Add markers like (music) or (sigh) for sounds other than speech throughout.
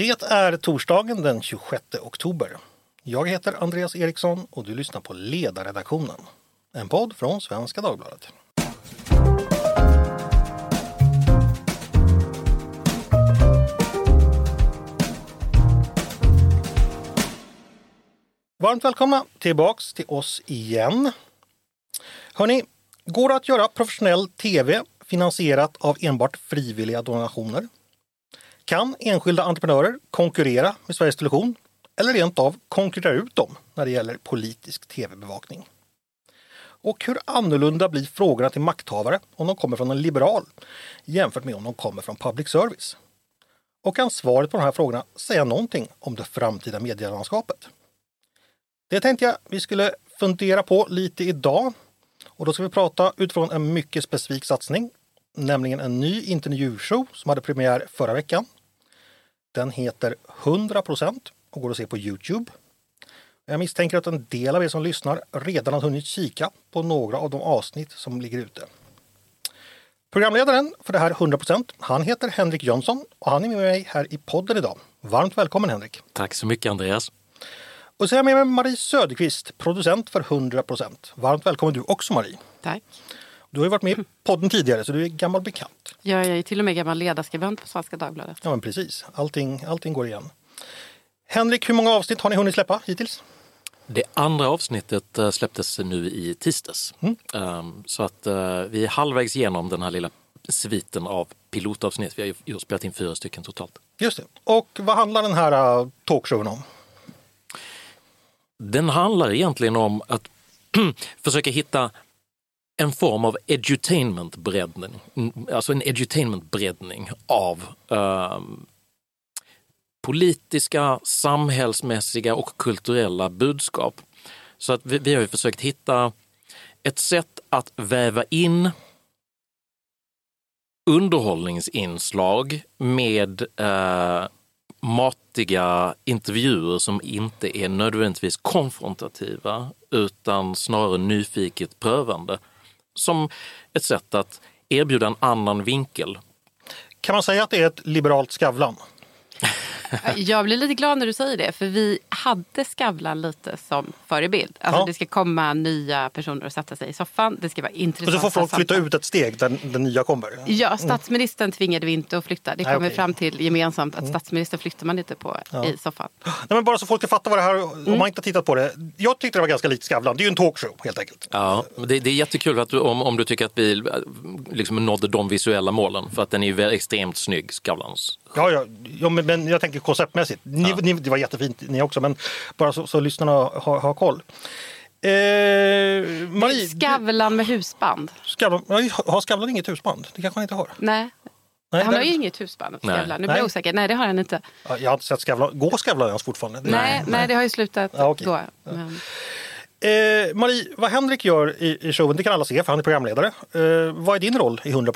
Det är torsdagen den 26 oktober. Jag heter Andreas Eriksson och du lyssnar på Ledarredaktionen. En podd från Svenska Dagbladet. Varmt välkomna tillbaks till oss igen. Hörni, går det att göra professionell tv finansierat av enbart frivilliga donationer? Kan enskilda entreprenörer konkurrera med Sveriges Television eller rent av konkurrera ut dem när det gäller politisk tv-bevakning? Och hur annorlunda blir frågorna till makthavare om de kommer från en liberal jämfört med om de kommer från public service? Och kan svaret på de här frågorna säga någonting om det framtida medielandskapet? Det tänkte jag vi skulle fundera på lite idag. Och då ska vi prata utifrån en mycket specifik satsning, nämligen en ny intervjushow som hade premiär förra veckan. Den heter 100% och går att se på Youtube. Jag misstänker att en del av er som lyssnar redan har hunnit kika på några av de avsnitt som ligger ute. Programledaren för det här 100% han heter Henrik Jönsson och han är med mig här i podden idag. Varmt välkommen Henrik! Tack så mycket Andreas! Och så är jag med mig Marie Söderqvist, producent för 100% Varmt välkommen du också Marie! Tack! Du har ju varit med i podden tidigare så du är gammal bekant. Ja, jag är till och med gammal ledarskribent på Svenska Dagbladet. Ja men precis, allting, allting går igen. Henrik, hur många avsnitt har ni hunnit släppa hittills? Det andra avsnittet eh, släpptes nu i tisdags. Mm. Ehm, så att eh, vi är halvvägs igenom den här lilla sviten av pilotavsnitt. Vi har ju spelat in fyra stycken totalt. Just det. Och vad handlar den här eh, talkshowen om? Den handlar egentligen om att (clears throat) försöka hitta en form av edutainment-breddning, mm, alltså en edutainment-breddning av eh, politiska, samhällsmässiga och kulturella budskap. Så att vi, vi har ju försökt hitta ett sätt att väva in underhållningsinslag med eh, matiga intervjuer som inte är nödvändigtvis konfrontativa utan snarare nyfiket prövande. Som ett sätt att erbjuda en annan vinkel. Kan man säga att det är ett liberalt Skavlan? (laughs) Jag blir lite glad när du säger det, för vi hade Skavlan lite som förebild. Alltså, Ja. Det ska komma nya personer och sätta sig i soffan. Det ska vara Och intressanta så får folk flytta ut ett steg där den nya kommer. Ja, statsministern tvingade vi inte att flytta. Det kom vi okej. fram till gemensamt att statsministern flyttar man inte på i soffan. Nej, men bara så folk ska fatta vad det här om man inte har tittat på det. Jag tyckte det var ganska likt Skavlan. Det är ju en talkshow helt enkelt. Ja, det, det är jättekul att du, om, om du tycker att vi liksom nådde de visuella målen för att den är ju extremt snygg, Skavlans. Ja, ja, ja men, men jag tänker konceptmässigt. Ni, ni, det var jättefint ni också, men bara så, så lyssnarna har, har koll. Eh, Marie, Skavlan med husband. Skavlan, ja, har Skavlan inget husband? Det kanske han inte har. Nej. Nej, han har ju inget husband. Nej. Skavlan. Nu blir Nej. jag osäker. Nej, det har han inte. Ja, Jag har inte sett Skavlan. Går Skavlan ens fortfarande? Det- Nej, nej, det har ju slutat Ja, okej. då. Men, Eh, Marie, vad Henrik gör i, i showen, det kan alla se för han är programledare. Eh, vad är din roll i 100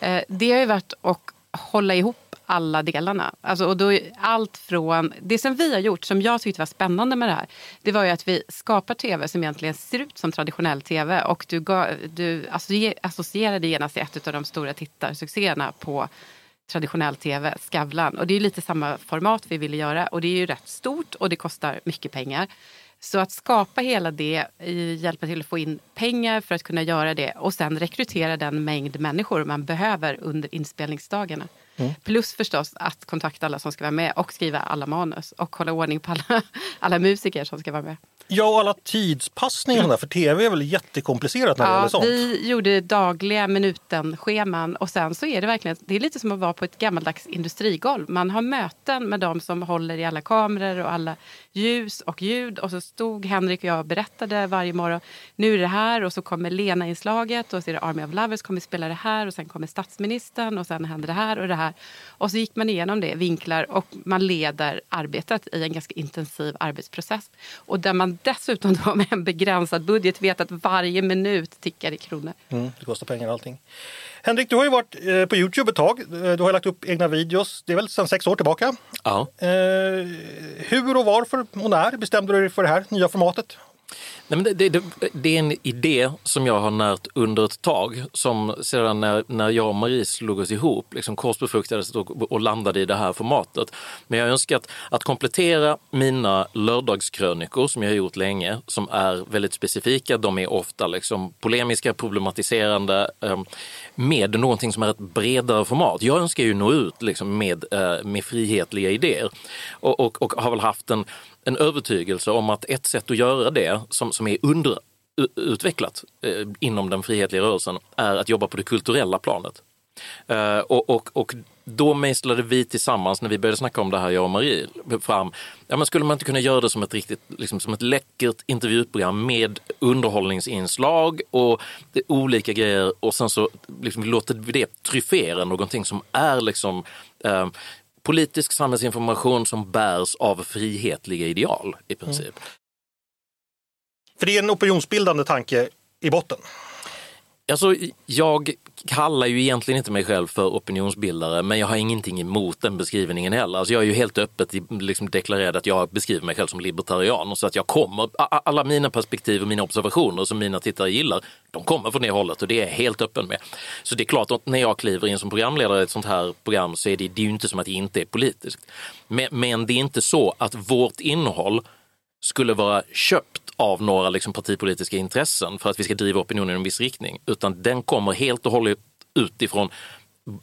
Eh, det har ju varit att hålla ihop alla delarna. Alltså, och då är allt från, det som vi har gjort, som jag tyckte var spännande med det här, det var ju att vi skapar tv som egentligen ser ut som traditionell tv. Och du, du associerade genast till ett av de stora tittarsuccéerna på traditionell tv, Skavlan. Och det är lite samma format vi ville göra. Och det är ju rätt stort och det kostar mycket pengar. Så att skapa hela det, hjälpa till att få in pengar för att kunna göra det och sen rekrytera den mängd människor man behöver under inspelningsdagarna. Plus förstås att kontakta alla som ska vara med och skriva alla manus och hålla ordning på alla, (laughs) alla musiker som ska vara med. Ja, och alla tidspassningar för tv är väl jättekomplicerat när det gäller sånt. vi gjorde dagliga minuten-scheman och sen så är det verkligen, det är lite som att vara på ett gammaldags industrigolv. Man har möten med de som håller i alla kameror och alla ljus och ljud och så stod Henrik och jag och berättade varje morgon, nu är det här och så kommer Lena-inslaget och så är det Army of Lovers kommer spela det här och sen kommer statsministern och sen händer det här och det här. Och så gick man igenom det, vinklar och man leder arbetet i en ganska intensiv arbetsprocess. Och där man dessutom då med en begränsad budget vet att varje minut tickar i kronor. Mm, det kostar pengar allting. Henrik, du har ju varit eh, på Youtube ett tag. Eh, Du har lagt upp egna videos. Det är väl sedan sex år tillbaka. Ja. Eh, hur och varför och när bestämde du dig för det här nya formatet? Nej, men det, det, det, är en idé som jag har närt under ett tag. Som sedan när, när jag och Marie slog oss ihop liksom korsbefruktades och, och landade i det här formatet. Men jag önskar att, att komplettera mina lördagskrönikor som jag har gjort länge, som är väldigt specifika. De är ofta liksom polemiska, problematiserande, eh, med någonting som är ett bredare format. Jag önskar ju nå ut liksom, med, eh, med frihetliga idéer och, och, och har väl haft en en övertygelse om att ett sätt att göra det som, som är underutvecklat eh, inom den frihetliga rörelsen är att jobba på det kulturella planet. Eh, och, och, och då mejslade vi tillsammans, när vi började snacka om det här, jag och Marie, fram, ja, men skulle man inte kunna göra det som ett riktigt, liksom, som ett läckert intervjuprogram med underhållningsinslag och det, olika grejer och sen så liksom, låter vi det tryffera någonting som är liksom eh, politisk samhällsinformation som bärs av frihetliga ideal i princip. Mm. För det är en opinionsbildande tanke i botten. Alltså, jag kallar ju egentligen inte mig själv för opinionsbildare, men jag har ingenting emot den beskrivningen heller. Alltså jag är ju helt öppet liksom deklarerad att jag beskriver mig själv som libertarian. Så att jag kommer, alla mina perspektiv och mina observationer som mina tittare gillar, de kommer från det hållet och det är jag helt öppen med. Så det är klart att när jag kliver in som programledare i ett sånt här program så är det, det är ju inte som att det inte är politiskt. Men, men det är inte så att vårt innehåll skulle vara köpt av några liksom partipolitiska intressen för att vi ska driva opinionen i en viss riktning, utan den kommer helt och hållet utifrån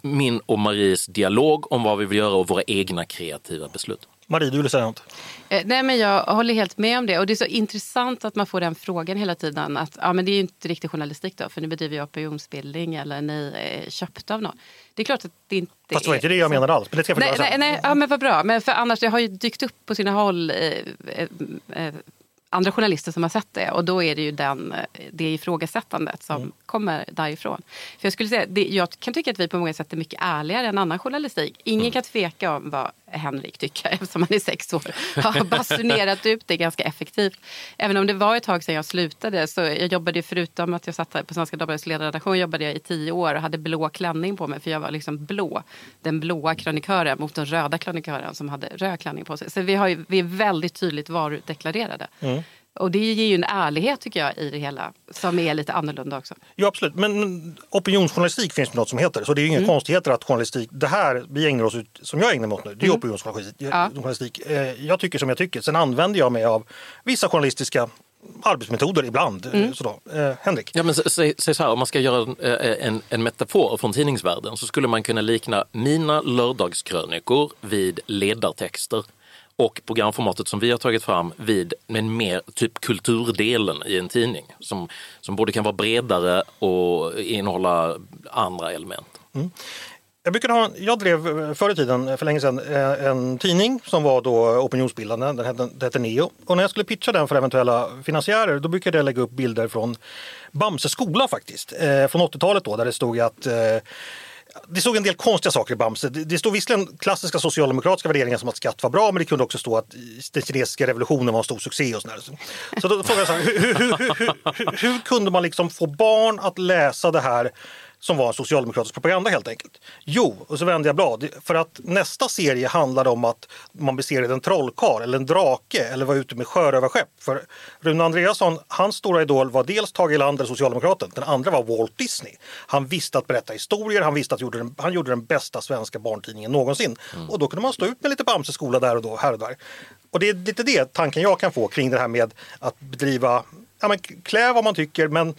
min och Maries dialog om vad vi vill göra och våra egna kreativa beslut. Marie, du ville säga något? Eh, nej, men jag håller helt med om det. Och Det är så intressant att man får den frågan hela tiden. Att, ja, men det är ju inte riktig journalistik då, för ni bedriver ju opinionsbildning eller ni är köpta av någon. Det är klart att det inte Fast det var inte det jag menade alls. Men det ska nej, nej, nej, ja, men vad bra. Men för annars, det har ju dykt upp på sina håll eh, eh, eh andra journalister som har sett det och då är det ju den, det ifrågasättandet som mm. kommer därifrån. För jag, skulle säga, det, jag kan tycka att vi på många sätt är mycket ärligare än annan journalistik. Ingen mm. kan tveka om vad Henrik tycker (laughs) eftersom han är sex år (laughs) har basunerat ut det ganska effektivt. Även om det var ett tag sedan jag slutade så jag jobbade förutom att jag satt på Svenska Dagbladets ledarredaktion jobbade jag i tio år och hade blå klänning på mig för jag var liksom blå. Den blåa kronikören mot den röda kronikören som hade röd klänning på sig. Så vi, har ju, vi är väldigt tydligt varudeklarerade. Mm. Och det ger ju en ärlighet tycker jag i det hela som är lite annorlunda också. Ja absolut, men opinionsjournalistik finns det något som heter så det är inga mm. konstigheter att journalistik, det här vi ägnar oss ut, som jag ägnar mig åt nu, det är mm. opinionsjournalistik. Ja. Eh, jag tycker som jag tycker, sen använder jag mig av vissa journalistiska arbetsmetoder ibland. Mm. Sådär. Eh, Henrik? Ja, men säg, säg så här, om man ska göra en, eh, en, en, metafor från tidningsvärlden så skulle man kunna likna mina lördagskrönikor vid ledartexter och programformatet som vi har tagit fram vid men mer typ kulturdelen i en tidning som, som både kan vara bredare och innehålla andra element. Mm. Jag, brukade ha, jag drev eh, förr i tiden, eh, för länge sedan, eh, en tidning som var då opinionsbildande. Den hette, den hette Neo. Och när jag skulle pitcha den för eventuella finansiärer då brukade jag lägga upp bilder från Bamse skola faktiskt. Eh, från 80-talet då där det stod att eh, det stod en del konstiga saker i Bamse. Det, det stod visserligen klassiska socialdemokratiska värderingar som att skatt var bra men det kunde också stå att den kinesiska revolutionen var en stor succé. Och sådär. Så då frågade jag så här, hur, hur, hur, hur, kunde man liksom få barn att läsa det här som var en socialdemokratisk propaganda helt enkelt. Jo, och så vände jag blad. För att nästa serie handlade om att man besegrade en trollkarl eller en drake eller var ute med sjörövarskepp. För Rune Andreasson, hans stora idol var dels Tage Erlander, socialdemokraten. Den andra var Walt Disney. Han visste att berätta historier, han visste att gjorde den, han gjorde den bästa svenska barntidningen någonsin. Mm. Och då kunde man stå ut med lite Bamseskola där och då, här och där. Och det är lite det tanken jag kan få kring det här med att bedriva, ja men klä vad man tycker men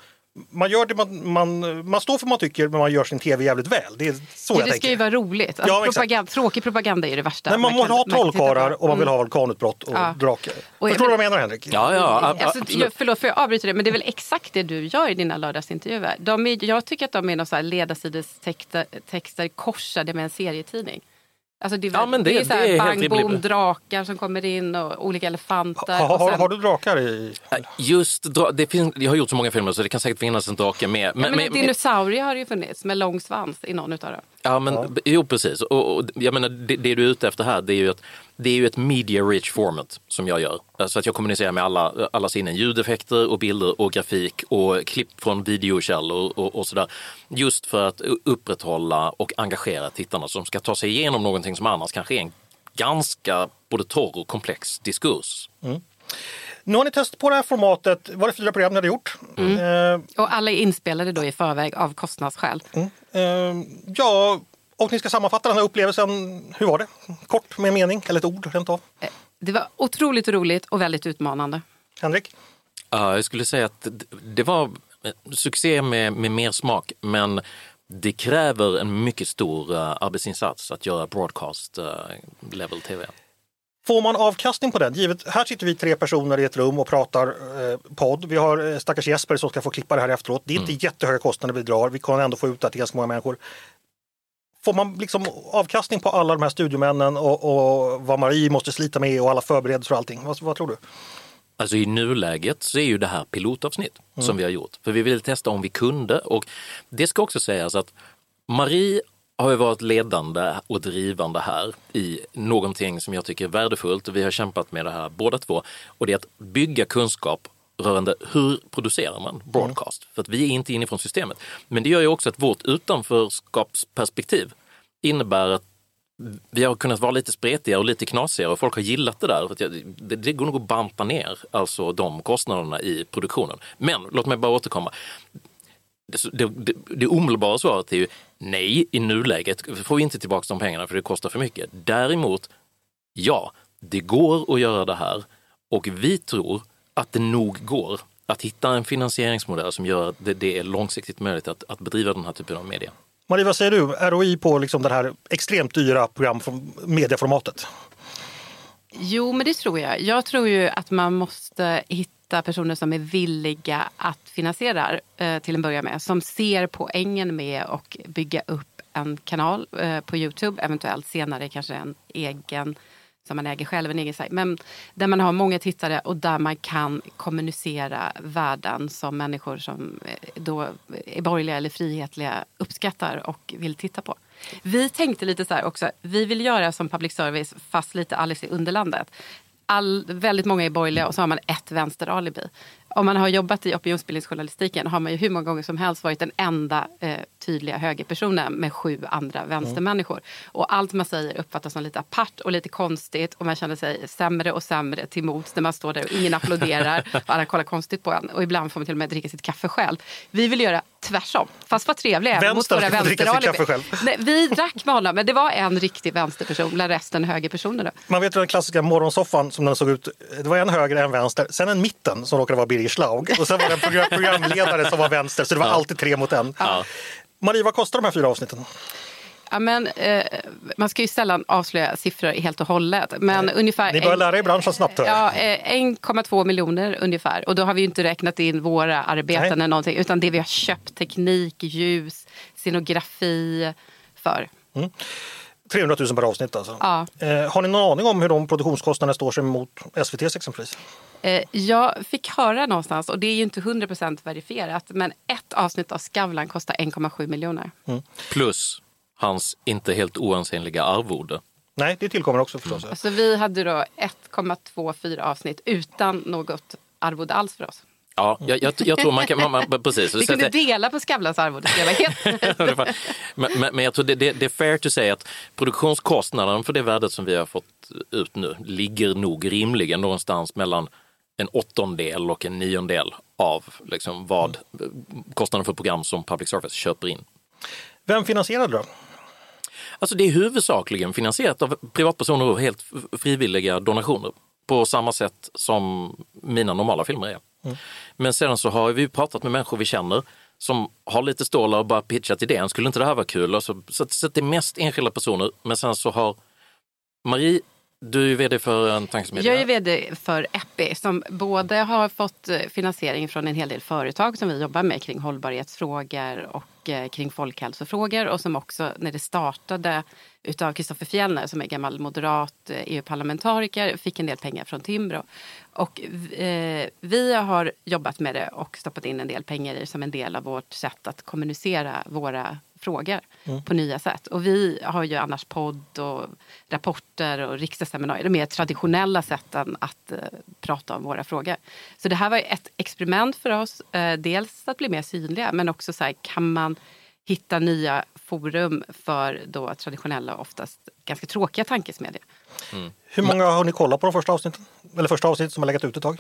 man gör det man, man, man står för vad man tycker men man gör sin tv jävligt väl. Det är så ja, jag Det ska ju vara roligt. Alltså, ja, propaganda, tråkig propaganda är det värsta. Nej, man, man vill ha trollkarlar och man vill ha mm. vulkanutbrott och ja. drakar. Förstår du vad jag menar Henrik? Ja, ja. Alltså, jag, förlåt för jag avbryter det men det är väl exakt det du gör i dina lördagsintervjuer. De är, jag tycker att de är någon ledarsidestexter korsade med en serietidning. Alltså det, ja, men det, det är, så här, det är bang, boom, drakar som kommer in och olika elefanter. Ha, ha, sen... Har du drakar i? Just, det finns, jag har gjort så många filmer så det kan säkert finnas en drake med. Men, ja, men, men dinosaurier har det ju funnits med lång svans i någon utav dem. Ja, men ja. jo precis. Och, och, jag menar, det, det, du är ute efter här det är ju att det är ju ett media rich format som jag gör. Så att jag kommunicerar med alla, alla sinnen, ljudeffekter och bilder och grafik och klipp från videokällor och, och sådär. Just för att upprätthålla och engagera tittarna som ska ta sig igenom någonting som annars kanske är en ganska både torr och komplex diskurs. Mm. Nu har ni testat på det här formatet. Var det fyra program ni hade gjort? Eh, Och alla är inspelade då i förväg av kostnadsskäl. eh, ja, och ni ska sammanfatta den här upplevelsen. Hur var det? Kort med en mening eller ett ord rent av. Eh, Det var otroligt roligt och väldigt utmanande. Henrik? Ja, jag skulle säga att det- var succé med, med mer smak, men det kräver en mycket stor eh, arbetsinsats att göra broadcast eh, level tv. Får man avkastning på den? Givet, här sitter vi tre personer i ett rum och pratar eh, podd. Vi har eh, stackars Jesper som ska få klippa det här efteråt. Det är inte jättehöga kostnader vi drar. Vi kan ändå få ut det till ganska många människor. Får man liksom avkastning på alla de här studiomännen och, och vad Marie måste slita med och alla förberedelser och allting? Vad, vad tror du? Alltså i nuläget så är ju det här pilotavsnitt som vi har gjort. För vi vill testa om vi kunde. Och det ska också sägas att Marie har ju varit ledande och drivande här i någonting som jag tycker är värdefullt. Vi har kämpat med det här båda två. Och det är att bygga kunskap rörande hur producerar man broadcast. För att vi är inte inifrån systemet. Men det gör ju också att vårt utanförskapsperspektiv innebär att vi har kunnat vara lite spretigare och lite knasigare och folk har gillat det där. För att jag- det, det går nog att banta ner alltså de kostnaderna i produktionen. Men låt mig bara återkomma. Det, det, det, det omedelbara svaret är ju nej, i nuläget får vi inte tillbaka de pengarna för det kostar för mycket. Däremot, ja, det går att göra det här och vi tror att det nog går att hitta en finansieringsmodell som gör att det, är långsiktigt möjligt att, att bedriva den här typen av media. Marie, vad säger du? ROI på liksom det här extremt dyra program medieformatet? Jo, men det tror jag. Jag tror ju att man måste hitta personer som är villiga att finansiera eh, till en början med. Som ser poängen med att bygga upp en kanal eh, på Youtube, eventuellt senare kanske en egen som man äger själv, en egen sajt. Men där man har många tittare och där man kan kommunicera värden som människor som eh, då är borgerliga eller frihetliga uppskattar och vill titta på. Vi tänkte lite så här också, vi vill göra som public service fast lite Alice i Underlandet. All, väldigt många är borgerliga och så har man ett vänsteralibi. Om man har jobbat i opinionsbildningsjournalistiken har man ju hur många gånger som helst varit den enda eh, tydliga högerpersonen med sju andra vänstermänniskor. Och allt man säger uppfattas som lite apart och lite konstigt och man känner sig sämre och sämre till mots när man står där och ingen applåderar (laughs) och alla kollar konstigt på en. Och ibland får man till och med dricka sitt kaffe själv. Vi vill göra tvärtom, fast vara trevliga även mot våra vänsteralibi. Nej, vi drack med honom, men det var en riktig vänsterperson bland resten högerpersoner. Då. Man vet ju den klassiska morgonsoffan som den såg ut. Det var en höger, en vänster, sen en mitten som råkade vara Birger Schlaug och sen var det en program, programledare som var vänster så det var alltid tre mot en. Ja. Marie, vad kostar de här fyra avsnitten? Ja, men, eh, man ska ju sällan avslöja siffror helt och hållet. Men ungefär Ni börjar en- lära er branschen snabbt. hör. Ja, eh, 1,2 miljoner ungefär. Och då har vi ju inte räknat in våra arbeten Nej. eller någonting. Utan det vi har köpt, teknik, ljus, scenografi för. 300 000 per avsnitt alltså. Ja. Eh, har ni någon aning om hur de produktionskostnaderna står sig mot SVTs exempelvis? Eh, jag fick höra någonstans, och det är ju inte 100% verifierat, men ett avsnitt av Skavlan kostar 1,7 miljoner. Plus hans inte helt oansenliga arvode. Nej, det tillkommer också förstås. Så vi hade då 1,24 avsnitt utan något arvode alls för oss. Ja, jag, jag, jag tror man kan... Man, man, (laughs) precis. Vi kunde det- dela på Skavlans arvode. (laughs) men, men, men jag tror det, det, det är fair to säga att produktionskostnaden för det värdet som vi har fått ut nu ligger nog rimligen någonstans mellan en åttondel och en niondel av liksom vad kostnaden för program som public service köper in. Vem finansierade då? Alltså det är huvudsakligen finansierat av privatpersoner och helt frivilliga donationer på samma sätt som mina normala filmer är. Men sedan så har vi pratat med människor vi känner som har lite stålar och bara pitchat idén. Skulle inte det här vara kul? Och så, så, det är mest enskilda personer. Men sen så har Marie, du är vd för en tankesmedja. Jag är vd för Epi som både har fått eh, finansiering från en hel del företag som vi jobbar med kring hållbarhetsfrågor och eh, kring folkhälsofrågor och som också när det startade utav Kristoffer Fjellner som är gammal moderat eh, e EU-parlamentariker fick en del pengar från Timbro. Och eh, vi har jobbat med det och stoppat in en del pengar i som en del av vårt sätt att kommunicera våra frågor på nya sätt. Och vi har ju annars podd och rapporter och riksdagsseminarier. De mer traditionella sätten att eh, prata om våra frågor. Så det här var ett experiment för oss. Eh, dels att bli mer synliga men också så här, kan man hitta nya forum för då traditionella och oftast ganska tråkiga tankesmedier. Hur många har ni kollat på de första avsnitten? Eller första avsnittet som har legat ut ett tag?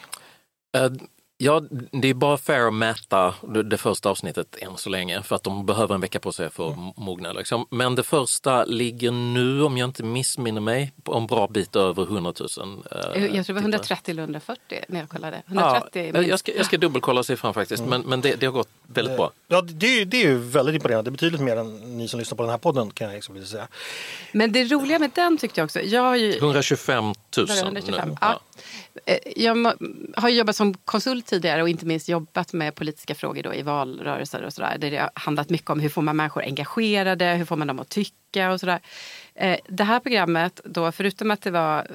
Eh, Ja, det är bara fair att mäta det, första avsnittet än så länge för att de behöver en vecka på sig för att Mm. mogna. Liksom. Men det första ligger nu, om jag inte missminner mig, på en bra bit över 100 000. eh, Jag tror det var tittare. 130 eller 140 när jag kollade. Ja, 130 minst. jag, ska, jag ska dubbelkolla siffran faktiskt, Mm. men, men det, det har gått väldigt bra. Ja, det, är ju- det är ju väldigt imponerande. Det är betydligt mer än ni som lyssnar på den här podden kan jag liksom vilja säga. Men det roliga med den tyckte jag också, jag har ju 125 000 Var det 125? nu. Ja. Eh, jag har jobbat som konsult tidigare och inte minst jobbat med politiska frågor då i valrörelser och sådär. Där det har handlat mycket om hur får man människor engagerade, hur får man dem att tycka och sådär. där. Det här programmet då, förutom att det var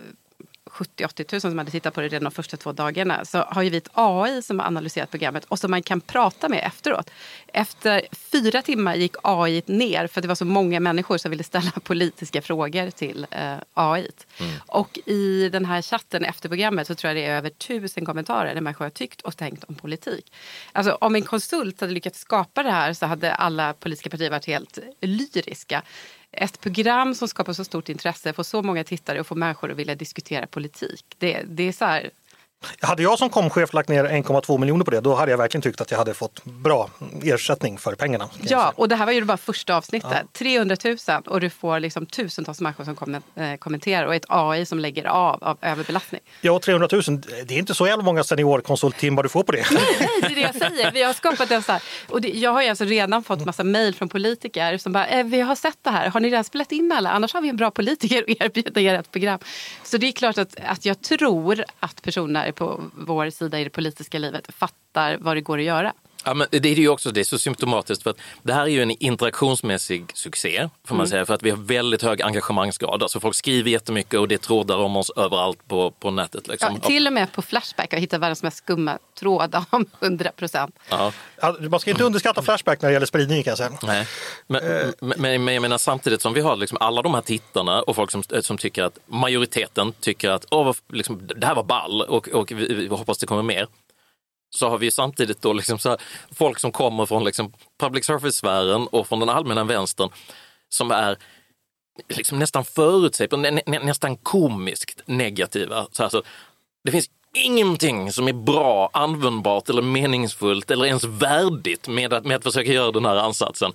70-80 000 som hade tittat på det redan de första två dagarna så har ju vi ett AI som har analyserat programmet och som man kan prata med efteråt. Efter fyra timmar gick AI ner för det var så många människor som ville ställa (laughs) politiska frågor till eh, AI. Och i den här chatten efter programmet så tror jag det är över tusen kommentarer där människor har tyckt och tänkt om politik. Alltså om en konsult hade lyckats skapa det här så hade alla politiska partier varit helt lyriska. Ett program som skapar så stort intresse, får så många tittare och får människor att vilja diskutera politik. Det, det är så här, hade jag som komchef lagt ner 1,2 miljoner på det, då hade jag verkligen tyckt att jag hade fått bra ersättning för pengarna. Ja, och det här var ju bara första avsnittet. 300 000 och du får liksom tusentals människor som kommer, eh, kommenterar och ett AI som lägger av av överbelastning. Ja, 300 000, det är inte så jävla många seniorkonsulttimmar du får på det. Nej, det är det jag (laughs) säger. Vi har skapat en så här, och det, jag har ju alltså redan fått massa mejl från politiker som bara, eh, vi har sett det här, har ni redan spelat in alla? Annars har vi en bra politiker att erbjuda er ett program. Så det är klart att, att jag tror att personer på vår sida i det politiska livet fattar vad det går att göra. Ja, men det är ju också det är så symptomatiskt för att det här är ju en interaktionsmässig succé får man Mm. säga för att vi har väldigt hög engagemangsgrad. Alltså folk skriver jättemycket och det är trådar om oss överallt på, på nätet. Liksom. Ja, till och med på Flashback har jag hittat världens mest skumma tråd om (laughs) 100 procent. Ja. Ja, Man ska inte underskatta Flashback när det gäller spridning kan jag säga. Nej. Men, men, men jag menar samtidigt som vi har liksom alla de här tittarna och folk som, som tycker att majoriteten tycker att Åh, liksom, det här var ball och, och vi, vi hoppas det kommer mer. Så har vi samtidigt då liksom så här, folk som kommer från liksom public service-sfären och från den allmänna vänstern som är liksom nästan förutsägbara, nä, nä, nästan komiskt negativa. Så alltså, det finns ingenting som är bra, användbart eller meningsfullt eller ens värdigt med att, med att försöka göra den här ansatsen.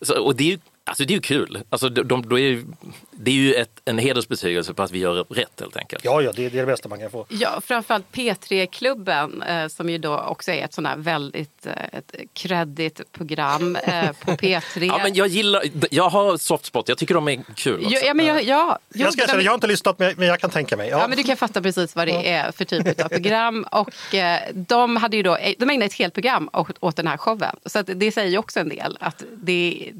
Så, och det är ju Alltså det är ju kul. Alltså de, de, då är ju, det är ju ett, en hedersbetygelse på att vi gör rätt helt enkelt. Ja, ja, det, det är det bästa man kan få. Ja, framförallt P3-klubben eh, som ju då också är ett sånt här väldigt eh, ett kreddigt program eh, på (laughs) P3. Ja, men jag gillar, jag har soft spot, jag tycker de är kul. Också. ja, men jag, ja, jo, Jag ska de- erkänna, jag har inte lyssnat men men jag kan tänka mig. Ja. Ja, men du kan fatta precis vad det är för typ av program. (laughs) Och eh, de, hade ju då, de ägnade ett helt program åt, åt den här showen. Så att det säger ju också en del att det,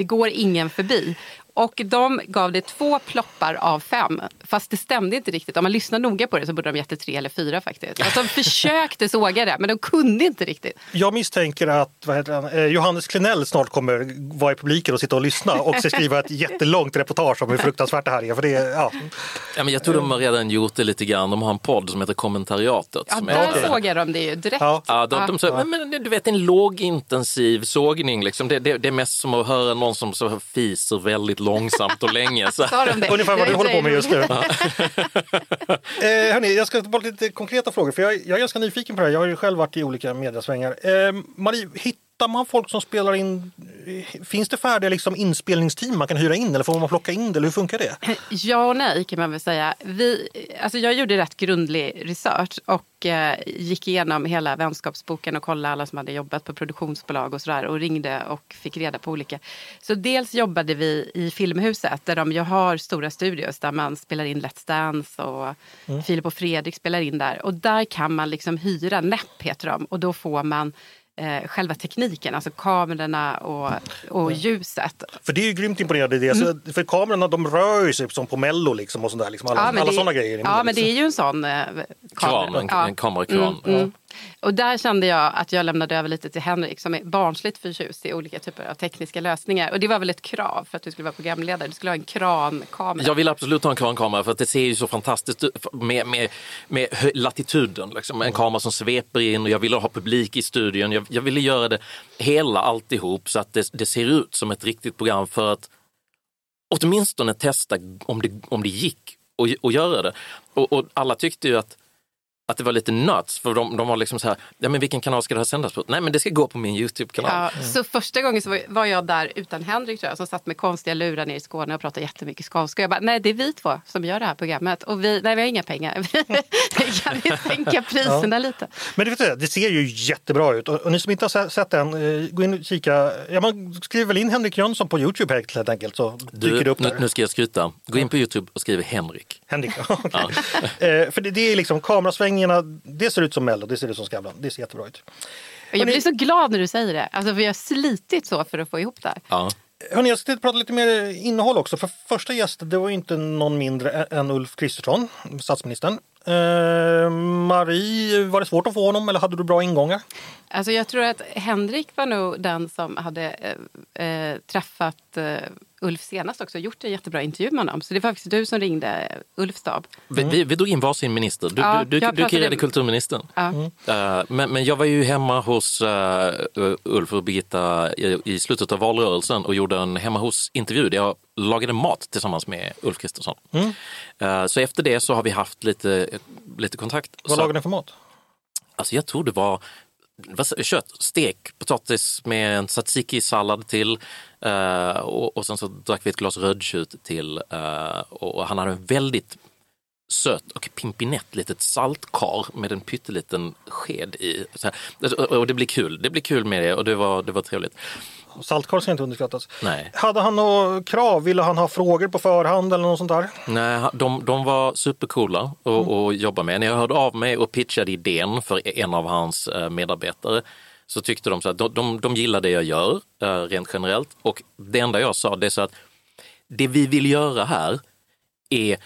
det går ingen förbi. Och de gav det två ploppar av fem. Fast det stämde inte riktigt. Om man lyssnar noga på det så borde de gett det tre eller fyra faktiskt. Alltså, de försökte såga det men de kunde inte riktigt. Jag misstänker att vad heter han, eh, Johannes Klenell snart kommer vara i publiken och sitta och lyssna och skriva ett (laughs) jättelångt reportage om hur fruktansvärt det här är. För det, ja. Ja, men jag tror de har redan gjort det lite grann. De har en podd som heter Kommentariatet. Ja, där okej. sågar de det ju direkt. Ja. Ja, de, de, så, men, men du vet en lågintensiv sågning, liksom. det, det, det är mest som att höra någon som så fiser väldigt långsamt och länge. Så. De det? Ungefär vad du håller på med just nu. (laughs) Eh, hörni, jag ska ta bort lite konkreta frågor för jag, jag är ganska nyfiken på det här. Jag har ju själv varit i olika mediasvängar. Eh, Marie, hittar man folk som spelar in? Finns det färdiga liksom, inspelningsteam man kan hyra in eller får man plocka in det? Eller hur funkar det? (clears throat) Ja och nej kan man väl säga. Vi, alltså jag gjorde rätt grundlig research och eh, gick igenom hela vänskapsboken och kollade alla som hade jobbat på produktionsbolag och sådär och ringde och fick reda på olika. Så dels jobbade vi i Filmhuset där de ju har stora studios där man spelar in Let's Dance och Filip och Fredrik spelar in där. Och där kan man liksom hyra, NEP heter de, och då får man eh, själva tekniken, alltså kamerorna och, och ljuset. För det är ju grymt imponerande. Det. Så, för kamerorna de rör ju sig som på Mello liksom, och sådär. Liksom, alla Ja, alla det- sådana grejer. Ja, men det liksom. är ju en sån eh, Kran, kamera. en, Ja. en kamerakran. Mm, mm. Och där kände jag att jag lämnade över lite till Henrik som är barnsligt förtjust i olika typer av tekniska lösningar. Och det var väl ett krav för att du skulle vara programledare. Du skulle ha en krankamera. Jag vill absolut ha en krankamera för att det ser ju så fantastiskt ut med, med, med latituden. Liksom. En kamera som sveper in och jag ville ha publik i studion. Jag, jag ville göra det hela alltihop så att det, det ser ut som ett riktigt program för att åtminstone testa om det, om det gick att, att göra det. Och, och alla tyckte ju att att det var lite nuts, för de, de var liksom så här, ja men vilken kanal ska det här sändas på? Nej men det ska gå på min YouTube-kanal. Ja, Så första gången så var- jag där utan Henrik tror jag, som satt med konstiga lurar nere i Skåne och pratade jättemycket skånska. Jag bara, nej det är vi två som gör det här programmet och vi, nej vi har inga pengar. (laughs) kan vi sänka priserna lite? Men det, vet du, det ser ju jättebra ut. Och, och ni som inte har se- sett den, eh, gå in och kika. Ja, man skriver väl in Henrik Jönsson på Youtube helt enkelt så dyker det Du, upp nu, där. nu ska jag skryta. Gå in på Youtube och skriv Henrik. Henrik, (laughs) okej. eh, För det, det är liksom kamerasvängningarna, det ser ut som Mello, det ser ut som Skavlan. Det ser jättebra ut. Och jag blir så glad när du säger det. Alltså, vi har slitit så för att få ihop det här. Ja. Hörrni, jag ska prata lite mer innehåll också. För första gästen, det var ju inte någon mindre än Ulf Kristersson, statsministern. Eh, Marie, var det svårt att få honom eller hade du bra ingångar? Alltså, jag tror att Henrik var nog den som hade eh, eh, träffat eh, Ulf senast också och gjort en jättebra intervju med honom. Så det var faktiskt du som ringde Ulfs stab. Vi, vi, vi drog in varsin minister. Du, Ja, du, du, du kirrade kulturministern. Ja. Eh, men, men jag var ju hemma hos eh, Ulf och Birgitta i, i slutet av valrörelsen och gjorde en hemma hos-intervju där jag lagade mat tillsammans med Ulf Kristersson. Eh, så efter det så har vi haft lite, lite kontakt. Vad så, lagade ni för mat? Alltså jag tror det var vad kött, stek, potatis med en tzatziki-sallad till eh, och, och sen så drack vi ett glas rödtjut till eh, och, och han hade en väldigt söt och pimpinett litet saltkar med en pytteliten sked i. Så här. Alltså, och- Och det blir kul, det blir kul med det och det var, det var trevligt. Saltkorv ska inte underskattas. Nej. Hade han några krav? Ville han ha frågor på förhand eller något sånt där? Nej, de, de var supercoola att Mm. jobba med. När jag hörde av mig och pitchade idén för en av hans eh, medarbetare så tyckte de så att de, de, de gillar det jag gör eh, rent generellt. Och det enda jag sa det är så att det vi vill göra här är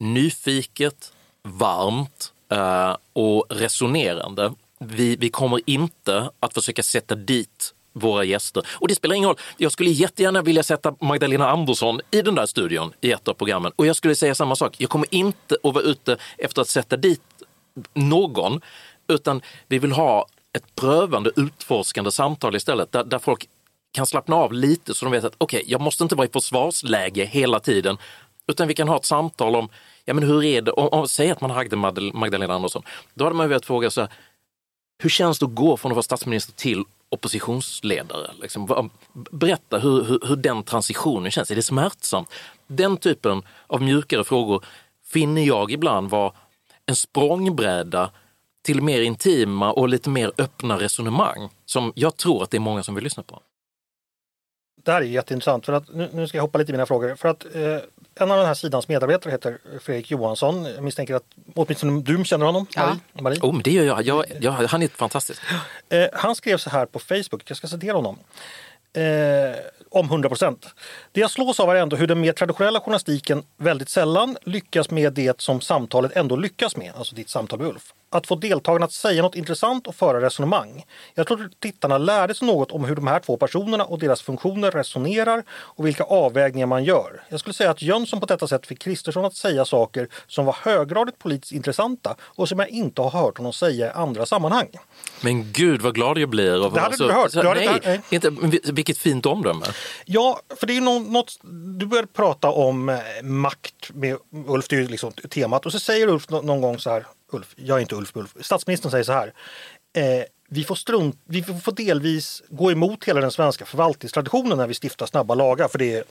nyfiket, varmt eh, och resonerande. Vi, vi kommer inte att försöka sätta dit våra gäster. Och det spelar ingen roll. Jag skulle jättegärna vilja sätta Magdalena Andersson i den där studion i ett av programmen. Och jag skulle säga samma sak. Jag kommer inte att vara ute efter att sätta dit någon, utan vi vill ha ett prövande, utforskande samtal istället där, där folk kan slappna av lite så de vet att okej, jag måste inte vara i försvarsläge hela tiden, utan vi kan ha ett samtal om, ja men hur är det, om, om, säg att man hade Magdalena Andersson, då hade man ju velat fråga så här, hur känns det att gå från att vara statsminister till oppositionsledare? Liksom, berätta hur, hur, hur den transitionen känns. Är det smärtsamt? Den typen av mjukare frågor finner jag ibland vara en språngbräda till mer intima och lite mer öppna resonemang som jag tror att det är många som vill lyssna på. Det här är jätteintressant. För att, nu, nu ska jag hoppa lite i mina frågor. För att, eh, en av den här sidans medarbetare heter Fredrik Johansson. Jag misstänker att åtminstone du känner honom, Ja. Marie. Marie. Oh, men det gör jag. jag, jag han är fantastisk. Eh, han skrev så här på Facebook, jag ska citera honom. Eh, om 100 procent. Det jag slås av är ändå hur den mer traditionella journalistiken väldigt sällan lyckas med det som samtalet ändå lyckas med, alltså ditt samtal med Ulf. Att få deltagarna att säga något intressant och föra resonemang. Jag tror att tittarna lärde sig något om hur de här två personerna och deras funktioner resonerar och vilka avvägningar man gör. Jag skulle säga att Jönsson på detta sätt fick Kristersson att säga saker som var höggradigt politiskt intressanta och som jag inte har hört honom säga i andra sammanhang. Men gud vad glad jag blir. Av, Det hade du hört. så- Du hade nej, nej. inte, vilket fint omdöme. Ja, för det är något, du började prata om eh, makt med Ulf, det är ju liksom temat. Och så säger Ulf nå- någon gång så här, Ulf, jag är inte Ulf, Ulf. Statsministern säger så här, eh, vi, får strunt, vi får delvis gå emot hela den svenska förvaltningstraditionen när vi stiftar snabba lagar, för det är,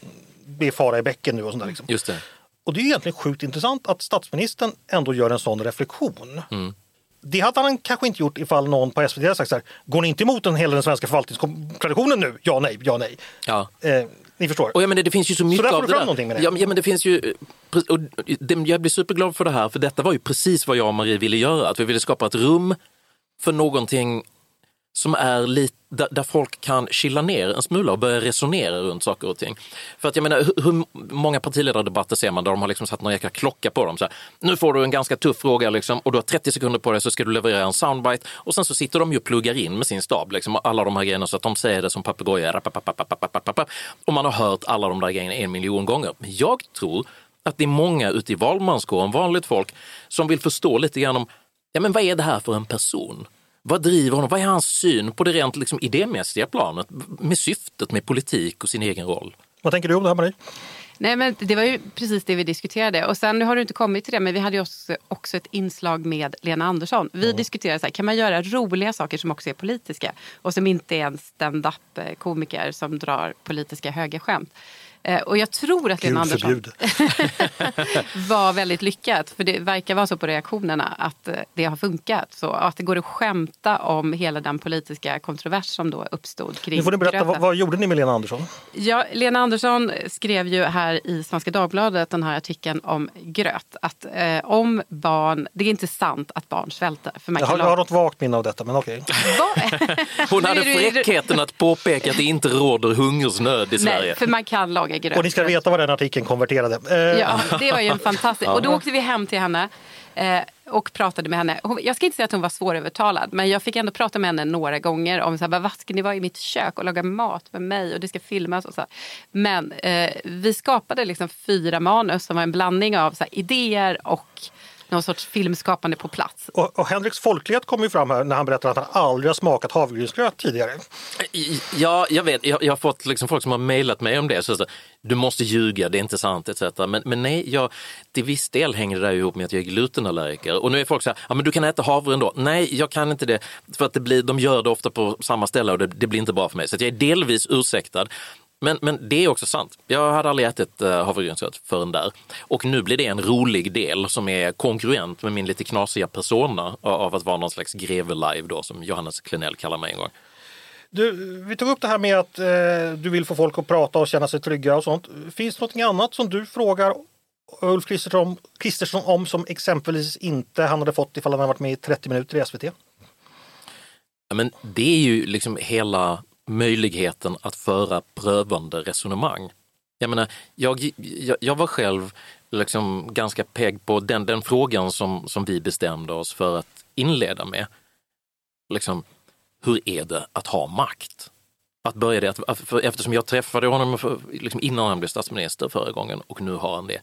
det är fara i bäcken nu och sånt där. Liksom. Just det. Och det är egentligen sjukt intressant att statsministern ändå gör en sån reflektion. Mm. Det hade han kanske inte gjort ifall någon på SVT hade sagt så här, går ni inte emot den hela den svenska förvaltningstraditionen nu? Ja, nej, ja, nej. Ja. Eh, ni förstår. Och jag menar, det finns ju så mycket där får av du det fram där. någonting med det. Ja, men- ja, men det finns ju... Och det- jag blir superglad för det här, för detta var ju precis vad jag och Marie ville göra. Att vi ville skapa ett rum för någonting som är lite, där, folk kan chilla ner en smula och börja resonera runt saker och ting. För att jag menar, hur, hur många partiledardebatter ser man där de har liksom satt någon jäkla klocka på dem? Så här, nu får du en ganska tuff fråga liksom, och du har 30 sekunder på dig så ska du leverera en soundbite och sen så sitter de ju och pluggar in med sin stab, liksom, alla de här grejerna så att de säger det som papegojor. Och man har hört alla de där grejerna en miljon gånger. Men jag tror att det är många ute i valmanskåren, vanligt folk, som vill förstå lite grann om ja, men vad är det här för en person? Vad driver honom? Vad är hans syn på det rent liksom, idémässiga planet med syftet med politik och sin egen roll? Vad tänker du om det här Marie? Nej, men det var ju precis det vi diskuterade. Och sen, nu har du inte kommit till det, men vi hade ju också, också ett inslag med Lena Andersson. Vi diskuterade så här, kan man göra roliga saker som också är politiska och som inte är en stand-up-komiker som drar politiska högerskämt. Eh, och jag tror att Lena Andersson (laughs) var väldigt lyckat. För det verkar vara så på reaktionerna att eh, det har funkat. Så att det går att skämta om hela den politiska kontrovers som då uppstod kring Nu får ni berätta, vad, vad gjorde ni med Lena Andersson? Ja, Lena Andersson skrev ju här i Svenska Dagbladet den här artikeln om gröt. Att eh, om barn, det är inte sant att barn svälter. För man Jag kan har, jag har något vagt minne av detta, men okej. Va? (laughs) Hon hade fräckheten att påpeka att det inte råder hungersnöd i Sverige. Nej, för man kan laga gröt. Och ni ska veta vad den artikeln konverterade. Eh, Ja, det var ju en fantastisk... Och då åkte vi hem till henne eh, och pratade med henne. Jag ska inte säga att hon var svårövertalad, men jag fick ändå prata med henne några gånger om så här, vad ska ni vara i mitt kök och laga mat med mig och det ska filmas och så. här. Men eh, vi skapade liksom fyra manus som var en blandning av så här, idéer och någon sorts filmskapande på plats. Och, och Henriks folklighet kommer ju fram här när han berättar att han aldrig har smakat havregrynsgröt tidigare. Ja, jag vet. Jag, jag har fått liksom folk som har mejlat mig om det. Så, så, du måste ljuga, det är inte sant etc. Men, men nej, jag, till viss del hänger det där ihop med att jag är glutenallergiker. Och nu är folk så här, ja men du kan äta havre ändå. Nej, jag kan inte det. För att det blir, de gör det ofta på samma ställe och det, det blir inte bra för mig. Så att jag är delvis ursäktad. Men, men det är också sant. Jag hade aldrig ätit uh, havregrynsgröt förrän där. Och nu blir det en rolig del som är kongruent med min lite knasiga persona av att vara någon slags greve live då, som Johannes Klenell kallar mig en gång. Du, vi tog upp det här med att eh, du vill få folk att prata och känna sig trygga och sånt. Finns det något annat som du frågar Ulf Kristersson, Kristersson om som exempelvis inte han hade fått ifall han hade varit med i 30 minuter i SVT? Ja, men det är ju liksom hela möjligheten att föra prövande resonemang. Jag menar, jag, jag, jag var själv liksom ganska pegg på den, den frågan som, som vi bestämde oss för att inleda med. Liksom, hur är det att ha makt? Att börja det, att, för, eftersom jag träffade honom för, liksom innan han blev statsminister förra gången och nu har han det.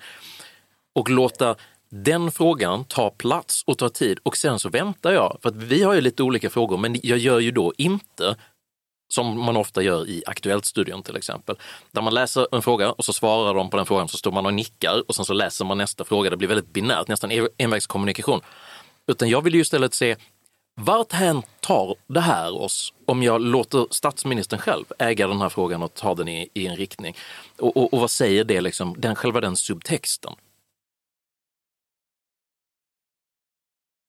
Och låta den frågan ta plats och ta tid och sen så väntar jag. För att vi har ju lite olika frågor men jag gör ju då inte som man ofta gör i Aktuellt-studion till exempel. Där man läser en fråga och så svarar de på den frågan så står man och nickar och sen så läser man nästa fråga. Det blir väldigt binärt, nästan envägskommunikation. Utan jag vill ju istället se vart hän tar det här oss om jag låter statsministern själv äga den här frågan och ta den i, i en riktning? Och, och, och vad säger det, liksom, den, själva den subtexten?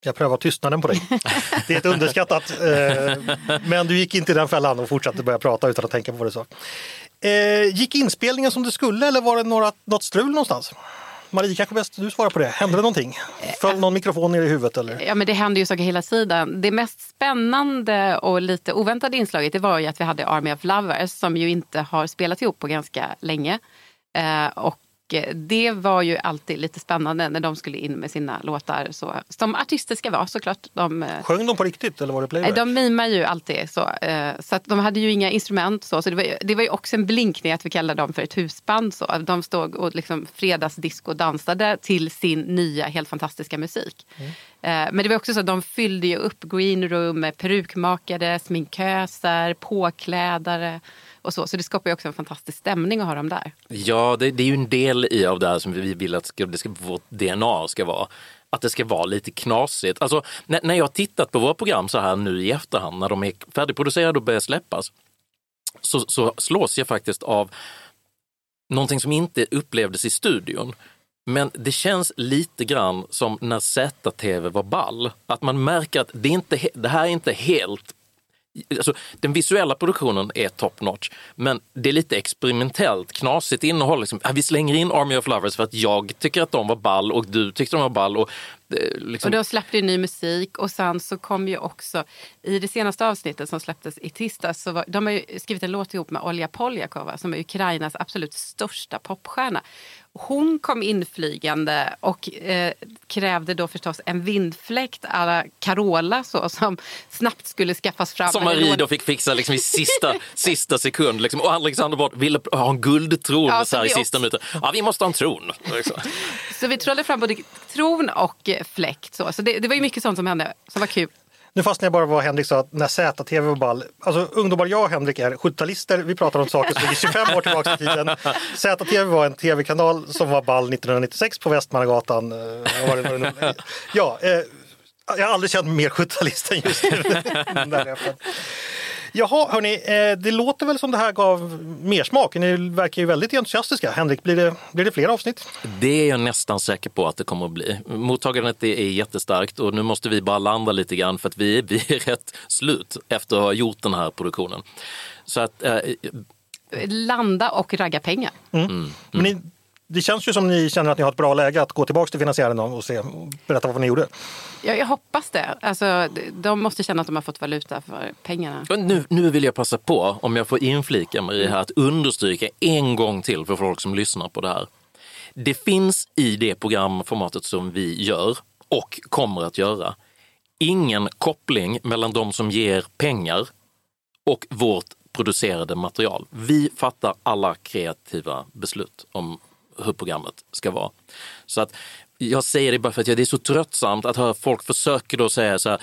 Jag prövar tystnaden på dig. (laughs) Det är ett underskattat. Eh, men du gick inte i den fällan och fortsatte börja prata utan att tänka på vad du sa. Eh, gick inspelningen som det skulle eller var det några, något strul någonstans? Marie, kanske bäst du svarar på det. Hände det någonting? Föll någon mikrofon ner i huvudet? Eller? Ja, men det händer ju saker hela tiden. Det mest spännande och lite oväntade inslaget det var ju att vi hade Army of Lovers som ju inte har spelat ihop på ganska länge. Eh, och det var ju alltid lite spännande när de skulle in med sina låtar. Så, som artister ska vara såklart. De, eh, Sjöng de på riktigt eller var det playback? de mimar ju alltid så. eh, Så att de hade ju inga instrument. Så, så det, var, ju- det var ju också en blinkning att vi kallade dem för ett husband. Så. De stod och liksom fredagsdisco dansade till sin nya helt fantastiska musik. Eh, Men det var också så att de fyllde ju upp green room med perukmakare, sminköser, påklädare och så. Så det skapar ju också en fantastisk stämning att ha dem där. Ja, det, det är ju en del i av det här som vi vill att ska, det ska, vårt DNA ska vara. Att det ska vara lite knasigt. Alltså, när, när jag har tittat på våra program så här nu i efterhand, när de är färdigproducerade och börjar släppas, så, så slås jag faktiskt av någonting som inte upplevdes i studion. Men det känns lite grann som när ZTV var ball. Att man märker att det, inte, det här är inte helt Alltså, den visuella produktionen är top notch, men det är lite experimentellt, knasigt innehåll. Liksom. Vi slänger in Army of Lovers för att jag tycker att de var ball och du tyckte de var ball. Och, eh, liksom, Och då släppte ju ny musik och sen så kom ju också i det senaste avsnittet som släpptes i tisdags så var, de har ju skrivit en låt ihop med Olja Poljakova som är Ukrainas absolut största popstjärna. Hon kom inflygande och eh, krävde då förstås en vindfläkt alla Carola så, som snabbt skulle skaffas fram. som Marie då fick fixa liksom i sista, (laughs) sista sekund. Liksom. Och Alexander Bard ville ha en guldtron Ja, så här i sista minuten. Ja, vi måste ha en tron. Liksom. Så vi trollade fram både tron och fläkt. Så, så det, det var ju mycket sånt som hände som var kul. Nu fastnade jag bara vad Henrik sa, att när ZTV var ball. Alltså ungdomar, jag och Henrik är 70-talister. Vi pratar om saker som ligger 25 år tillbaka i tiden. ZTV var en tv-kanal som var ball 1996 på Västmannagatan. Eh, det. Ja, eh, jag har aldrig känt mig mer 70-talist än just nu. (laughs) Jaha, hörni, eh, det låter väl som det här gav mer smak. Ni verkar ju väldigt entusiastiska. Henrik, blir det, blir det fler avsnitt? Det är jag nästan säker på att det kommer att bli. Mottagandet är jättestarkt och nu måste vi bara landa lite grann för att vi, vi är (laughs) rätt slut efter att ha gjort den här produktionen. Så att eh, Landa och ragga pengar. Men ni, det känns ju som ni känner att ni har ett bra läge att gå tillbaka till finansiären och se, berätta vad ni gjorde. Ja, jag hoppas det. Alltså, de måste känna att de har fått valuta för pengarna. Nu, nu vill jag passa på, om jag får inflika Marie här, att understryka en gång till för folk som lyssnar på det här. Det finns i det programformatet som vi gör och kommer att göra ingen koppling mellan de som ger pengar och vårt producerade material. Vi fattar alla kreativa beslut om hur programmet ska vara. Så att jag säger det bara för att det är så tröttsamt att höra folk försöker då säga så här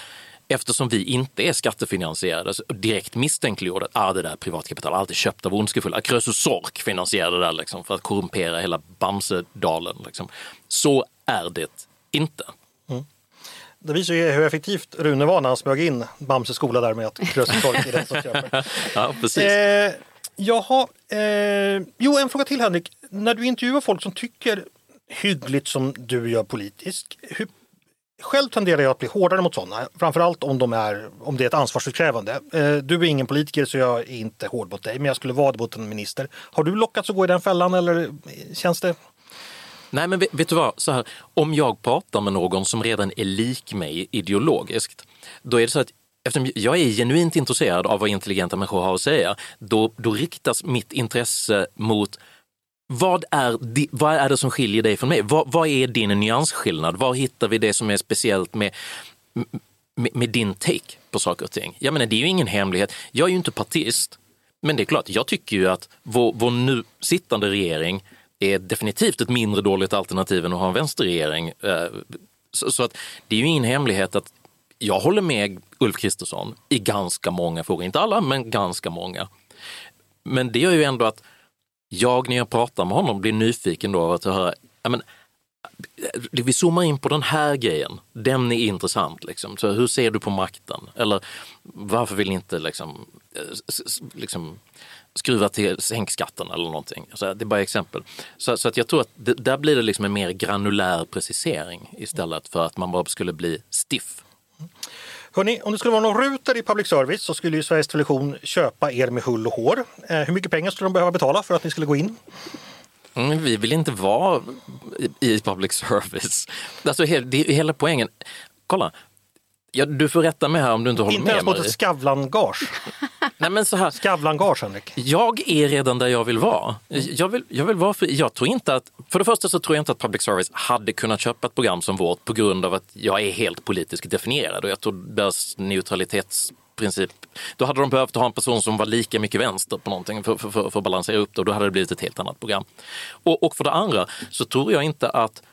Eftersom vi inte är skattefinansierade så direkt misstänkliggjorda att ah, det där är privatkapital, alltid köpt av ondskefulla. Krösus Sork finansierade det där liksom, för att korrumpera hela Bamsedalen. Liksom. Så är det inte. Det visar ju hur effektivt Rune var när han smög in Bamses skola där med att Krösus är den som köper. (laughs) Ja, precis. Eh, jaha, eh, jo en fråga till Henrik. När du intervjuar folk som tycker hyggligt som du gör politiskt. Hur, själv tenderar jag att bli hårdare mot sådana. Framförallt om, de är, om det är ett ansvarsutkrävande. Eh, du är ingen politiker så jag är inte hård mot dig men jag skulle vara det mot en minister. Har du lockats att gå i den fällan eller eh, känns det? Nej, men vet, vet du vad? Så här, om jag pratar med någon som redan är lik mig ideologiskt, då är det så att eftersom jag är genuint intresserad av vad intelligenta människor har att säga, då, då riktas mitt intresse mot vad är, di, vad är det som skiljer dig från mig? Vad, vad är din nyansskillnad? Var hittar vi det som är speciellt med, med, med din take på saker och ting? Jag menar, det är ju ingen hemlighet. Jag är ju inte partist, men det är klart, jag tycker ju att vår, vår nu sittande regering är definitivt ett mindre dåligt alternativ än att ha en vänsterregering. Eh, så, så att det är ju ingen hemlighet att jag håller med Ulf Kristersson i ganska många frågor. Inte alla, men ganska många. Men det gör ju ändå att jag när jag pratar med honom blir nyfiken då att höra, ja, men, eh, vi zoomar in på den här grejen, den är intressant. Liksom. Så hur ser du på makten? Eller varför vill ni inte liksom, eh, liksom, skruva till sänk skatten eller någonting? Så det är bara exempel. Så, så att jag tror att det, där blir det liksom en mer granulär precisering istället för att man bara skulle bli stiff. Hörrni, om det skulle vara någon ruter i public service så skulle ju Sveriges Television köpa er med hull och hår. Eh, hur mycket pengar skulle de behöva betala för att ni skulle gå in? Mm, vi vill inte vara i public service. Alltså, det är hela poängen. Kolla, ja, du får rätta mig här om du inte håller Inte med ens mot ett Skavlan-gage. (laughs) Nej, men så här, Skavlan-gage, Henrik. jag är redan där jag vill vara. Jag vill, jag vill vara för, jag tror inte att, för det första så tror jag inte att public service hade kunnat köpa ett program som vårt på grund av att jag är helt politiskt definierad och jag tror deras neutralitetsprincip, då hade de behövt ha en person som var lika mycket vänster på någonting för, för, för, för att balansera upp det och då hade det blivit ett helt annat program. Och, och för det andra så tror jag inte att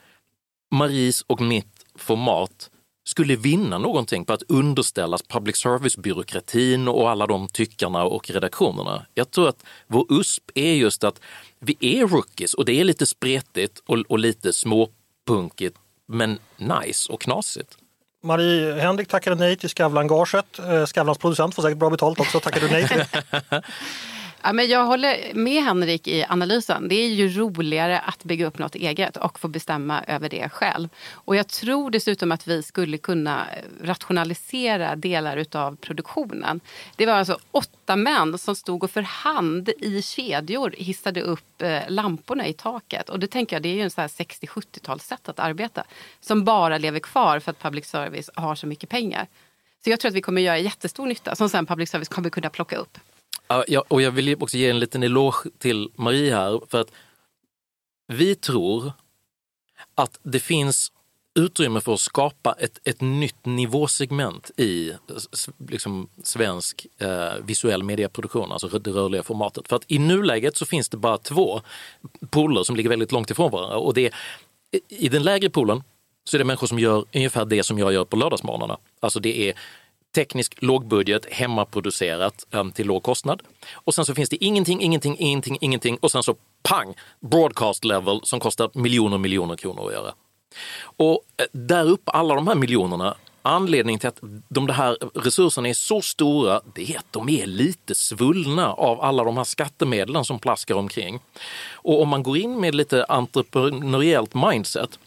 Maries och mitt format skulle vinna någonting på att underställas public service-byråkratin och alla de tyckarna och redaktionerna. Jag tror att vår USP är just att vi är rookies och det är lite spretigt och, och lite småpunkigt men nice och knasigt. Marie Henrik tackade nej till Skavlan-gaget. Eh, Skavlans producent får säkert bra betalt också. Tackade du nej till. (laughs) Ja, men jag håller med Henrik i analysen. Det är ju roligare att bygga upp något eget och få bestämma över det själv. Och jag tror dessutom att vi skulle kunna rationalisera delar av produktionen. Det var alltså åtta män som stod och för hand i kedjor hissade upp eh, lamporna i taket. Och det tänker jag, det är ju en så här 60-70-talssätt att arbeta. Som bara lever kvar för att public service har så mycket pengar. Så jag tror att vi kommer göra jättestor nytta som sen public service kommer kunna plocka upp. Ja, och jag vill också ge en liten eloge till Marie här för att vi tror att det finns utrymme för att skapa ett, ett nytt nivåsegment i liksom, svensk eh, visuell medieproduktion, alltså det rörliga formatet. För att i nuläget så finns det bara två poler som ligger väldigt långt ifrån varandra. Och det är, I den lägre polen så är det människor som gör ungefär det som jag gör på lördagsmorgnarna. Alltså det är teknisk lågbudget, hemmaproducerat um, till låg kostnad. Och sen så finns det ingenting, ingenting, ingenting, ingenting och sen så pang, broadcast level som kostar miljoner, miljoner kronor att göra. Och eh, där uppe, alla de här miljonerna, anledningen till att de här resurserna är så stora, det är att de är lite svullna av alla de här skattemedlen som plaskar omkring. Och om man går in med lite entreprenöriellt mindset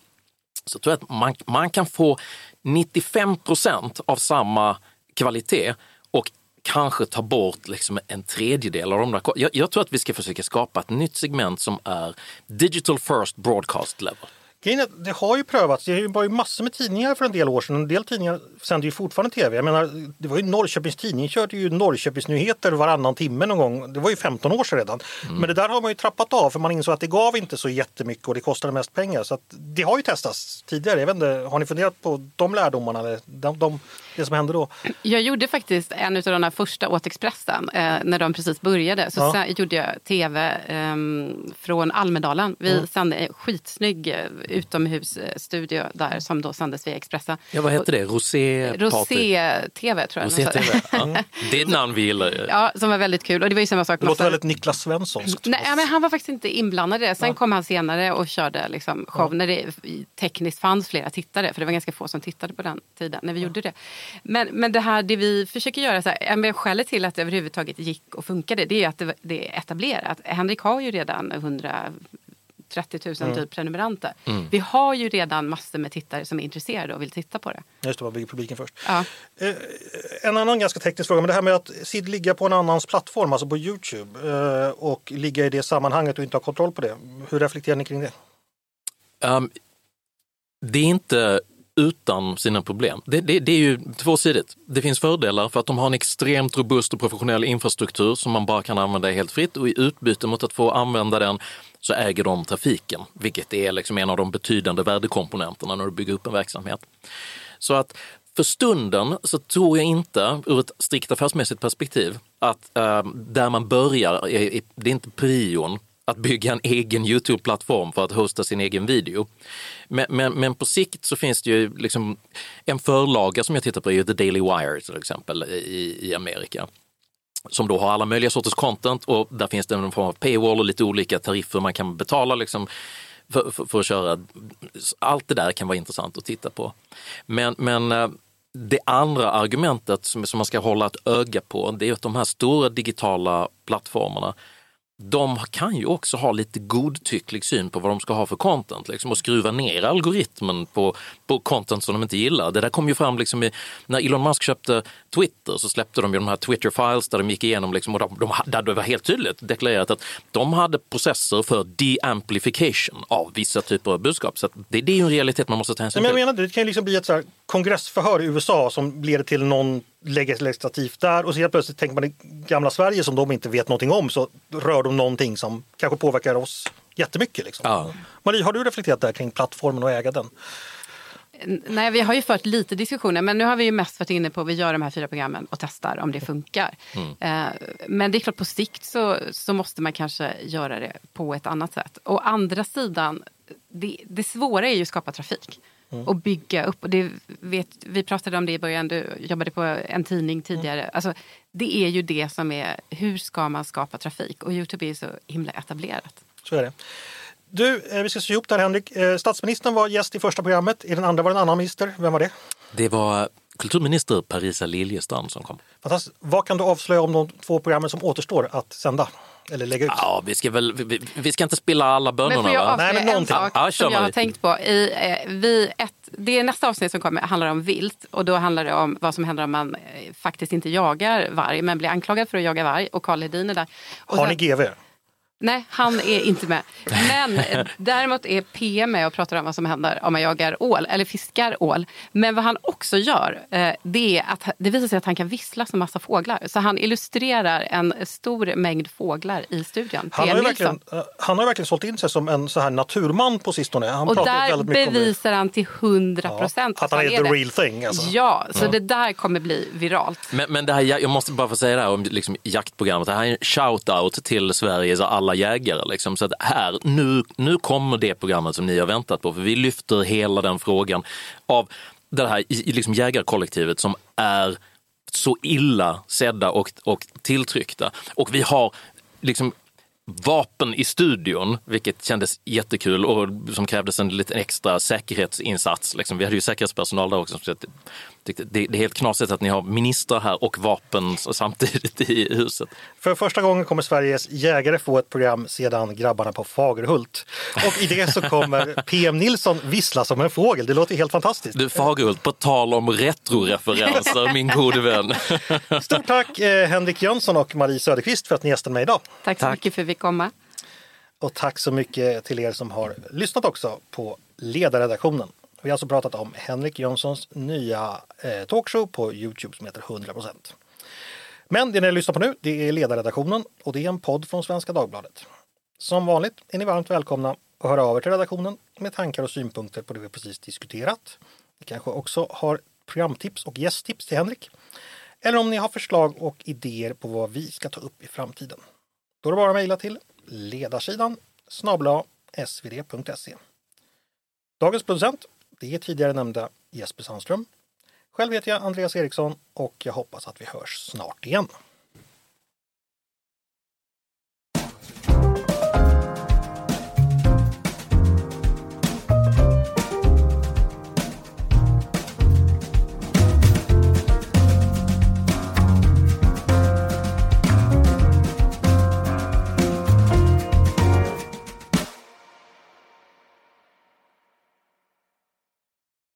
så tror jag att man, man kan få 95 procent av samma kvalitet och kanske ta bort liksom en tredjedel av de där. Jag, jag tror att vi ska försöka skapa ett nytt segment som är digital first broadcast level. Det har ju prövats. Det var ju massor med tidningar för en del år sedan. En del tidningar sänder ju fortfarande tv. Jag menar, det var ju Norrköpings Tidning körde ju Norrköpings nyheter varannan timme någon gång. Det var ju 15 år sedan redan. Mm. Men det där har man ju trappat av för man insåg att det gav inte så jättemycket och det kostade mest pengar. Så det har ju testats tidigare. Jag vet inte, har ni funderat på de lärdomarna? Eller de, de, det som hände då? Jag gjorde faktiskt en av de där första åt Expressen eh, när de precis började. Så ja. gjorde jag tv eh, från Almedalen. Vi mm. sände skitsnygg eh, utomhusstudio där som då sändes via Expressen. Ja, vad hette det? Rosé Rosé-tv tror jag. Rosé-TV. Ja. (laughs) Det är ett namn vi gillar. Ja, som var väldigt kul. Och det var ju samma sak. Det låter väldigt Niklas Svenssonskt. Nej, men han var faktiskt inte inblandad i det. Sen ja. kom han senare och körde liksom show ja. när det tekniskt fanns flera tittare. För det var ganska få som tittade på den tiden när vi gjorde det. Men, men det här det vi försöker göra, så här, skälet till att det överhuvudtaget gick och funkade det är att det, det är etablerat. Henrik har ju redan 100 30 000 mm. typ prenumeranter. Mm. Vi har ju redan massor med tittare som är intresserade och vill titta på det. Just det, vad bygger publiken först. Ja. Eh, en annan ganska teknisk fråga, men det här med att SID ligga på en annans plattform, alltså på Youtube eh, och ligga i det sammanhanget och inte ha kontroll på det. Hur reflekterar ni kring det? Um, det är inte utan sina problem. Det, det, det, är ju tvåsidigt. Det finns fördelar för att de har en extremt robust och professionell infrastruktur som man bara kan använda helt fritt och i utbyte mot att få använda den så äger de trafiken, vilket är liksom en av de betydande värdekomponenterna när du bygger upp en verksamhet. Så att för stunden så tror jag inte, ur ett strikt affärsmässigt perspektiv, att äh, där man börjar, är, det är inte prion att bygga en egen Youtube-plattform för att hosta sin egen video. Men, men, men, på sikt så finns det ju liksom en förlaga som jag tittar på, är The Daily Wire till exempel i, i Amerika som då har alla möjliga sorters content och där finns det en form av paywall och lite olika tariffer man kan betala liksom för, för, för, att köra. Allt det där kan vara intressant att titta på. Men, men eh, det andra argumentet som, som man ska hålla ett öga på, det är att de här stora digitala plattformarna de kan ju också ha lite godtycklig syn på vad de ska ha för content liksom, och skruva ner algoritmen på, på content som de inte gillar. Det där kom ju fram liksom i, när Elon Musk köpte Twitter så släppte de ju de här Twitter files där de gick igenom liksom, och de, de, där det var helt tydligt deklarerat att de hade processer för de-amplification av vissa typer av budskap. Så det, det är ju en realitet man måste ta hänsyn till. Men jag menar, det kan ju liksom bli ett så kongressförhör i USA som leder till någon legislativt där och så helt plötsligt tänker man i gamla Sverige som de inte vet någonting om så rör de någonting som kanske påverkar oss jättemycket. Liksom. Ja. Marie, har du reflekterat där kring plattformen och äga den? Nej, vi har ju fört lite diskussioner men nu har vi ju mest varit inne på att vi gör de här fyra programmen och testar om det funkar. Mm. Eh, men det är klart på sikt så, så måste man kanske göra det på ett annat sätt. Å andra sidan, det, det svåra är ju att skapa trafik. Mm. och bygga upp. Och det vet, vi pratade om det i början, du jobbade på en tidning tidigare. Mm. Alltså, det är ju det som är, hur ska man skapa trafik? Och Youtube är så himla etablerat. Så är det. Du, eh, vi ska se ihop det här Henrik. Eh, statsministern var gäst i första programmet. I den andra var det en annan minister. Vem var det? Det var kulturminister Parisa Liljestrand som kom. Fantastiskt. Vad kan du avslöja om de två programmen som återstår att sända? Eller lägga ut? Ja, vi ska väl, vi, vi ska inte spilla alla bönorna. Men jag Nej, en sak ja, som jag har tänkt på? I, eh, vi ett, det är nästa avsnitt som kommer handlar om vilt och då handlar det om vad som händer om man eh, faktiskt inte jagar varg men blir anklagad för att jaga varg och Karl Hedin är där. Och har ni GV? Nej, han är inte med. Men däremot är PM med och pratar om vad som händer om man jagar ål eller fiskar ål. Men vad han också gör, eh, det är att det visar sig att han kan vissla som massa fåglar. Så han illustrerar en stor mängd fåglar i studion. Han har, ju verkligen, eh, han har verkligen sålt in sig som en så här naturman på sistone. Han och där bevisar han till hundra procent ja, att han är the real thing. Alltså. Ja, så ja. det där kommer bli viralt. Men, men det här, jag måste bara få säga det här om liksom jaktprogrammet. Det här är en shout-out till Sveriges alla alla jägare. Liksom. Så att här, nu, nu kommer det programmet som ni har väntat på, för vi lyfter hela den frågan av det här liksom jägarkollektivet som är så illa sedda och, och tilltryckta. Och vi har liksom vapen i studion, vilket kändes jättekul och som krävdes en liten extra säkerhetsinsats. Liksom. Vi hade ju säkerhetspersonal där också. Så det, det är helt knasigt att ni har ministrar här och vapen samtidigt i huset. För första gången kommer Sveriges jägare få ett program sedan Grabbarna på Fagerhult. Och i det så kommer (laughs) PM Nilsson vissla som en fågel. Det låter helt fantastiskt. Du Fagerhult, på tal om retroreferenser, (laughs) min gode vän. (laughs) Stort tack eh, Henrik Jönsson och Marie Söderqvist för att ni gästade mig idag. Tack så tack. mycket för att vi fick komma. Och tack så mycket till er som har lyssnat också på ledarredaktionen. Vi har alltså pratat om Henrik Jönssons nya eh, talkshow på Youtube som heter 100%. Men det ni lyssnar på nu, det är ledarredaktionen och det är en podd från Svenska Dagbladet. Som vanligt är ni varmt välkomna att höra av er till redaktionen med tankar och synpunkter på det vi precis diskuterat. Ni kanske också har programtips och gästtips till Henrik. Eller om ni har förslag och idéer på vad vi ska ta upp i framtiden. Då är det bara att mejla till ledarsidan snabla svd.se. Dagens producent det är tidigare nämnda Jesper Sandström. Själv heter jag Andreas Eriksson och jag hoppas att vi hörs snart igen.